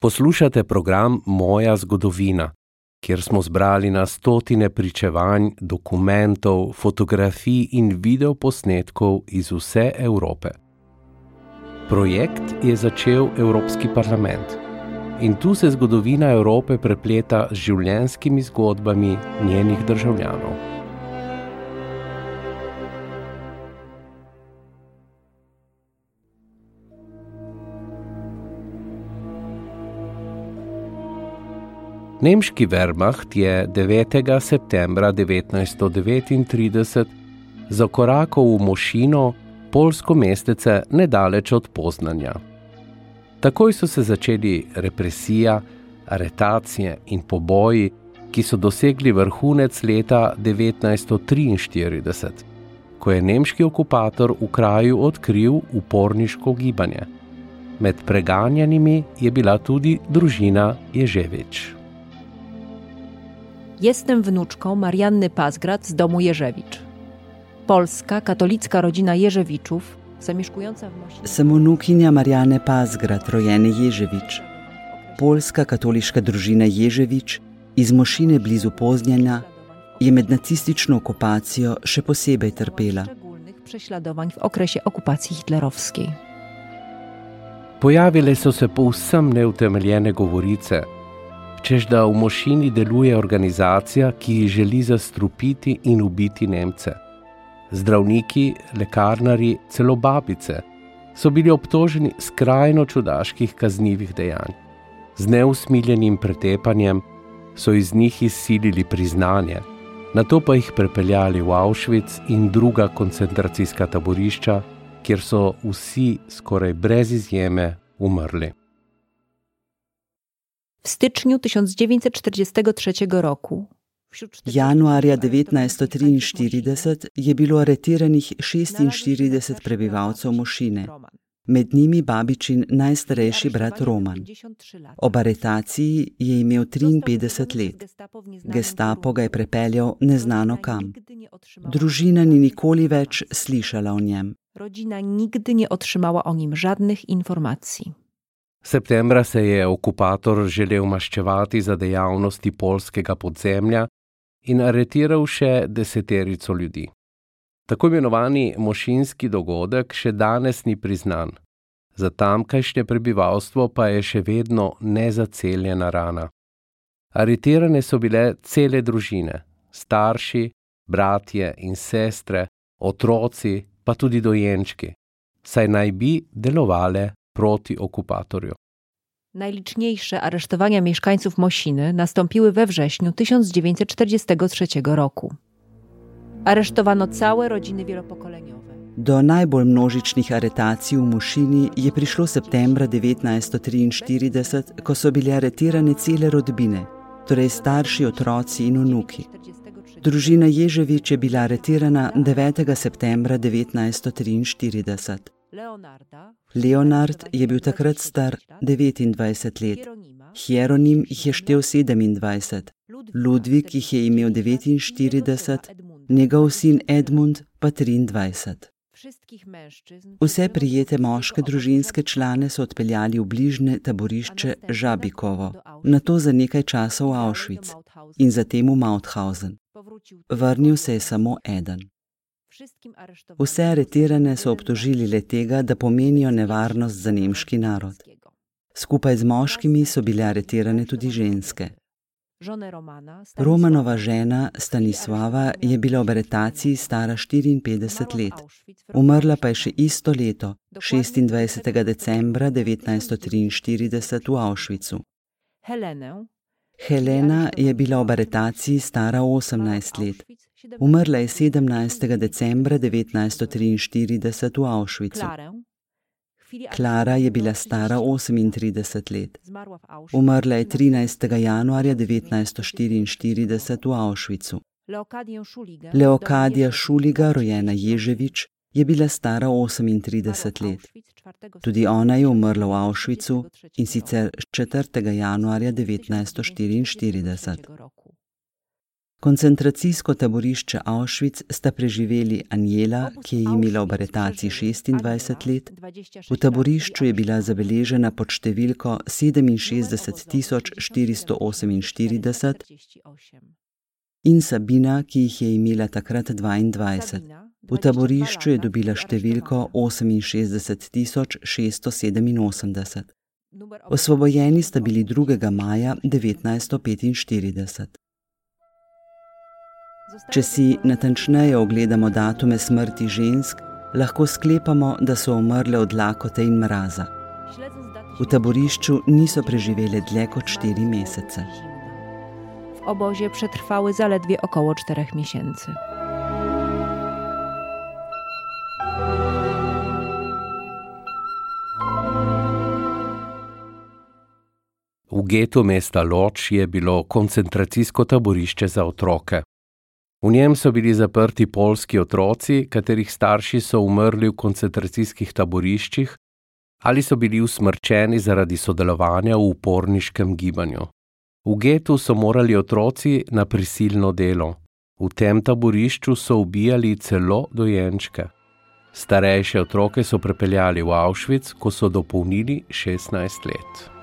Poslušate program Moja zgodovina, kjer smo zbrali na stotine pričevanj, dokumentov, fotografij in videoposnetkov iz vse Evrope. Projekt je začel Evropski parlament in tu se zgodovina Evrope prepleta z življenjskimi zgodbami njenih državljanov. Nemški Wehrmacht je 9. septembra 1939 zakorakal v Mošino, polsko mestece nedaleč od Poznanja. Takoj so se začeli represija, aretacije in poboji, ki so dosegli vrhunec leta 1943, ko je nemški okupator v kraju odkril uporniško gibanje. Med preganjanimi je bila tudi družina Ježevič. Jestem wnuczką Marianny Pazgrad z domu Jerzewicz. Polska katolicka rodzina Jerzewiczów, zamieszkująca w Mosinie. Sem vnukinja Marjane Pazgrad, rojene Ježevič. Polska katoliška družina Ježevič iz Mošine blizu Poznjana je med nacistično okupacijo še posebej trpela. Szczególnych prześladowań w okresie okupacji hitlerowskiej. Pojavile so se povsem neutemeljene govorice, čež da v Mošini deluje organizacija, ki želi zastrupiti in ubiti Nemce. Zdravniki, lekarnari, celo babice so bili obtoženi skrajno čudaških kaznjivih dejanj. Z neusmiljenim pretepanjem so iz njih izsilili priznanje, na to pa jih prepeljali v Auschwitz in druga koncentracijska taborišča, kjer so vsi skoraj brez izjeme umrli. W styczniu 1943 roku wśród 40 Januarja 1943 je bilo aretiranih 46 prebivalcev Mošine, med njimi babičin najstarejši brat Roman. Ob aretaciji je imel 53 let. Gestapo ga je prepeljal neznano kam. Družina ni nikoli več slišala o njem. Rodzina nigdy nie otrzymała o nim żadnych informacji. Septembra se je okupator želel maščevati za dejavnosti polskega podzemlja in aretiral še deseterico ljudi. Tako imenovani mošinski dogodek še danes ni priznan, za tamkajšnje prebivalstvo pa je še vedno nezaceljena rana. Aretirane so bile cele družine, starši, bratje in sestre, otroci, pa tudi dojenčki, saj naj bi delovale proti okupatorju. Najliczniejsze aresztowania mieszkańców Mosiny nastąpiły we wrześniu 1943 roku. Aresztowano całe rodziny wielopokoleniowe. Do najbolj množičnih aretacij v Mošini je prišlo septembra 1943, ko so bile aretirane cele rodbine, torej starši, otroci in vnuki. Družina Ježevič je bila aretirana 9. septembra 1943. Leonard je bil takrat star 29 let, Hieronim jih je štel 27, Ludvik jih je imel 49, njegov sin Edmund pa 23. Wszystkich mężczyzn Vse prijete moške družinske člane so odpeljali v bližnje taborišče Žabikovo, nato za nekaj časa v Auschwitz in zatem v Mauthausen. Vrnil se je samo eden. Vse aretirane so obtožili le tega, da pomenijo nevarnost za nemški narod. Skupaj z moškimi so bile aretirane tudi ženske. Romanova žena Stanislava je bila ob aretaciji stara 54 let. Umrla pa je še isto leto, 26. decembra 1943 v Auschwitzu. Helena je bila ob aretaciji stara 18 let. Umrla je 17. decembra 1943 v Auschwitzu. Klara je bila stara 38 let. Umrla je 13. januarja 1944 v Auschwitzu. Leokadija Šuliga, rojena Ježevič, je bila stara 38 let. Tudi ona je umrla v Auschwitzu in sicer 4. januarja 1944. Koncentracijsko taborišče Auschwitz sta preživeli Anjela, ki je imela v aretaciji 26 let, v taborišču je bila zabeležena pod številko 67448 in Sabina, ki jih je imela takrat 22. V taborišču je dobila številko 68687. Osvobojeni sta bili 2. maja 1945. Če si natančneje ogledamo datume smrti žensk, lahko sklepamo, da so umrle od lakote in mraza. V taborišču niso preživele dlje kot 4 mesece. V obozie przetrwały zaledwie około 4 miesięcy. V getu mesta Loč je bilo koncentracijsko taborišče za otroke. V njem so bili zaprti polski otroci, katerih starši so umrli v koncentracijskih taboriščih ali so bili usmrčeni zaradi sodelovanja v uporniškem gibanju. V getu so morali otroci na prisilno delo. V tem taborišču so ubijali celo dojenčke. Starejše otroke so prepeljali v Auschwitz, ko so dopolnili 16 let.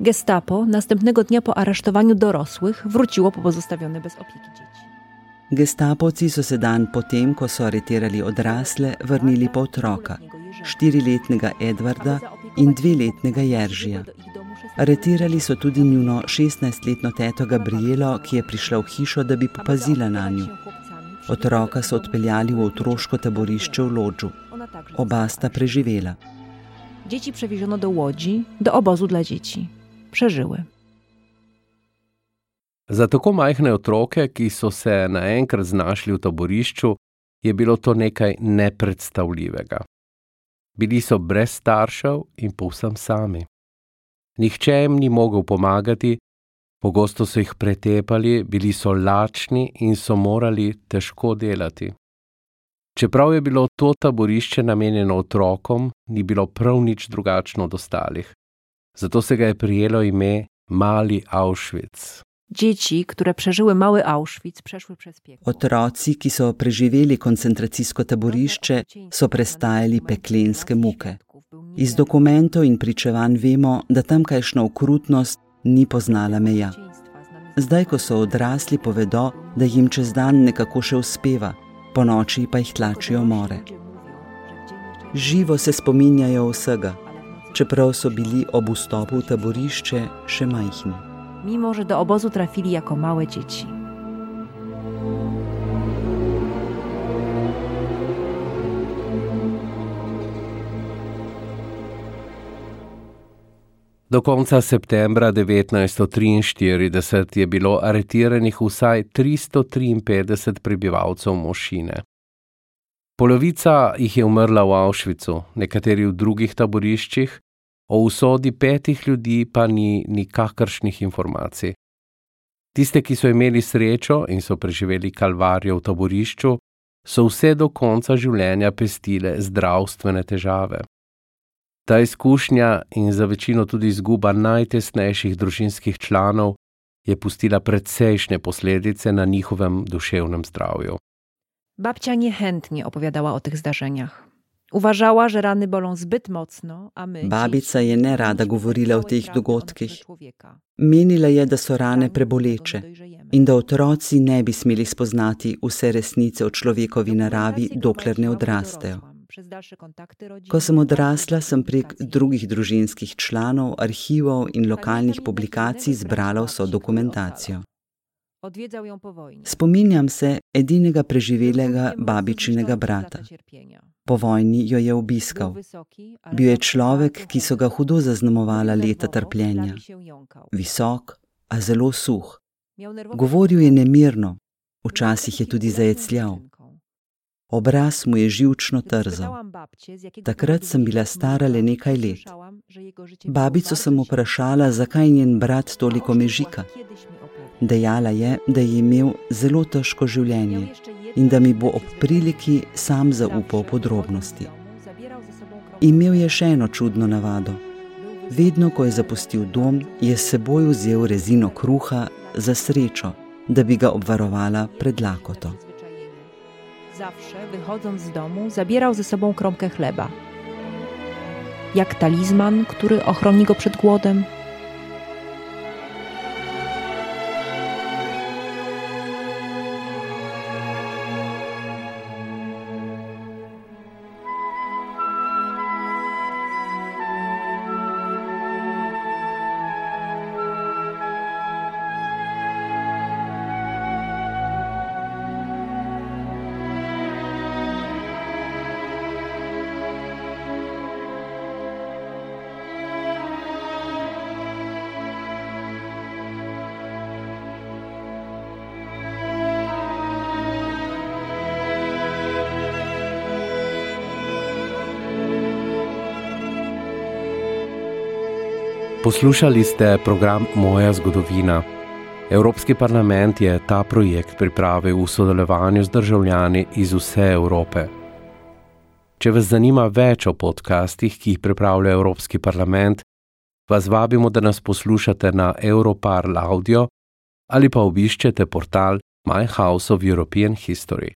Gestapo następnego dnia po aresztowaniu dorosłych wróciło po pozostawione bez opieki dzieci. Gestapovci so se dan potem, ko so aretirali odrasle, vrnili po otroka, štiriletnega Edvarda in dveletnega Jeržija. Aretirali so tudi njuno 16-letno teto Gabrielo, ki je prišla v hišo, da bi popazila na njo. Otroka so odpeljali v otroško taborišče v Lodžu. Oba sta preživela. Dzieci przewieziono do Łodzi, do obozu dla dzieci. Przeżyły. Za tako majhne otroke, ki so se naenkrat znašli v taborišču, je bilo to nekaj nepredstavljivega. Bili so brez staršev in povsem sami. Nihče jim ni mogel pomagati, pogosto so jih pretepali, bili so lačni in so morali težko delati. Čeprav je bilo to taborišče namenjeno otrokom, ni bilo prav nič drugačno od ostalih. Zato se ga je prijelo ime Mali Auschwitz. Dzieci, które przeżyły mały Auschwitz, przeszły przez piekło. Otroci, ki so preživeli koncentracijsko taborišče, so prestajali peklenske muke. Iz dokumentov in pričevanj vemo, da tamkajšnja okrutnost ni poznala meja. Zdaj, ko so odrasli, povedo, da jim čez dan nekako še uspeva, po noči pa jih tlačijo more. Živo se spominjajo vsega, čeprav so bili ob vstopu v taborišče še majhni. Mimo, że do obozu trafili jako małe dzieci. Do konca septembra 1943 je bilo aretiranih vsaj 353 prebivalcev Mošine. Polovica jih je umrla v Auschwitzu, nekateri v drugih taboriščih, o usodi petih ljudi pa ni nikakršnih informacij. Tiste, ki so imeli srečo in so preživeli kalvarijo v taborišču, so vse do konca življenja pestile zdravstvene težave. Ta izkušnja in za večino tudi izguba najtesnejših družinskih članov je pustila precejšnje posledice na njihovem duševnem zdravju. Babcia niechętnie opowiadała o tych zdarzeniach. Uważała, że rany bolą zbyt mocno, a my. Babica je ne rada govorila o teh dogodkih. Menila je, da so rane preboleče in da otroci ne bi smeli spoznati vse resnice o človekovi naravi, dokler ne odrastejo. Ko sem odrasla, sem prek drugih družinskih članov, arhivov in lokalnih publikacij zbrala vso dokumentacijo. Spominjam se edinega preživelega babičinega brata. Po vojni jo je obiskal. Bil je človek, ki so ga hudo zaznamovala leta trpljenja. Visok, a zelo suh. Govoril je nemirno, včasih je tudi zajecljal. Obraz mu je živčno trzal. Takrat sem bila stara le nekaj let. Babico sem vprašala, zakaj njen brat toliko mežika. Dejala je, da je imel zelo težko življenje in da mi bo ob priliki sam zaupal podrobnosti. Imel je še eno čudno navado. Vedno, ko je zapustil dom, je s seboj vzel rezino kruha za srečo, da bi ga obvarovala pred lakoto. Zawsze wychodząc z domu, zabierał ze sobą kromkę chleba. Jak talizman, który ochroni go przed głodem, Poslušali ste program Moja zgodovina. Evropski parlament je ta projekt pripravil v sodelovanju z državljani iz vse Evrope. Če vas zanima več o podcastih, ki jih pripravlja Evropski parlament, vas vabimo, da nas poslušate na Europarl Audio ali pa obiščete portal My House of European History.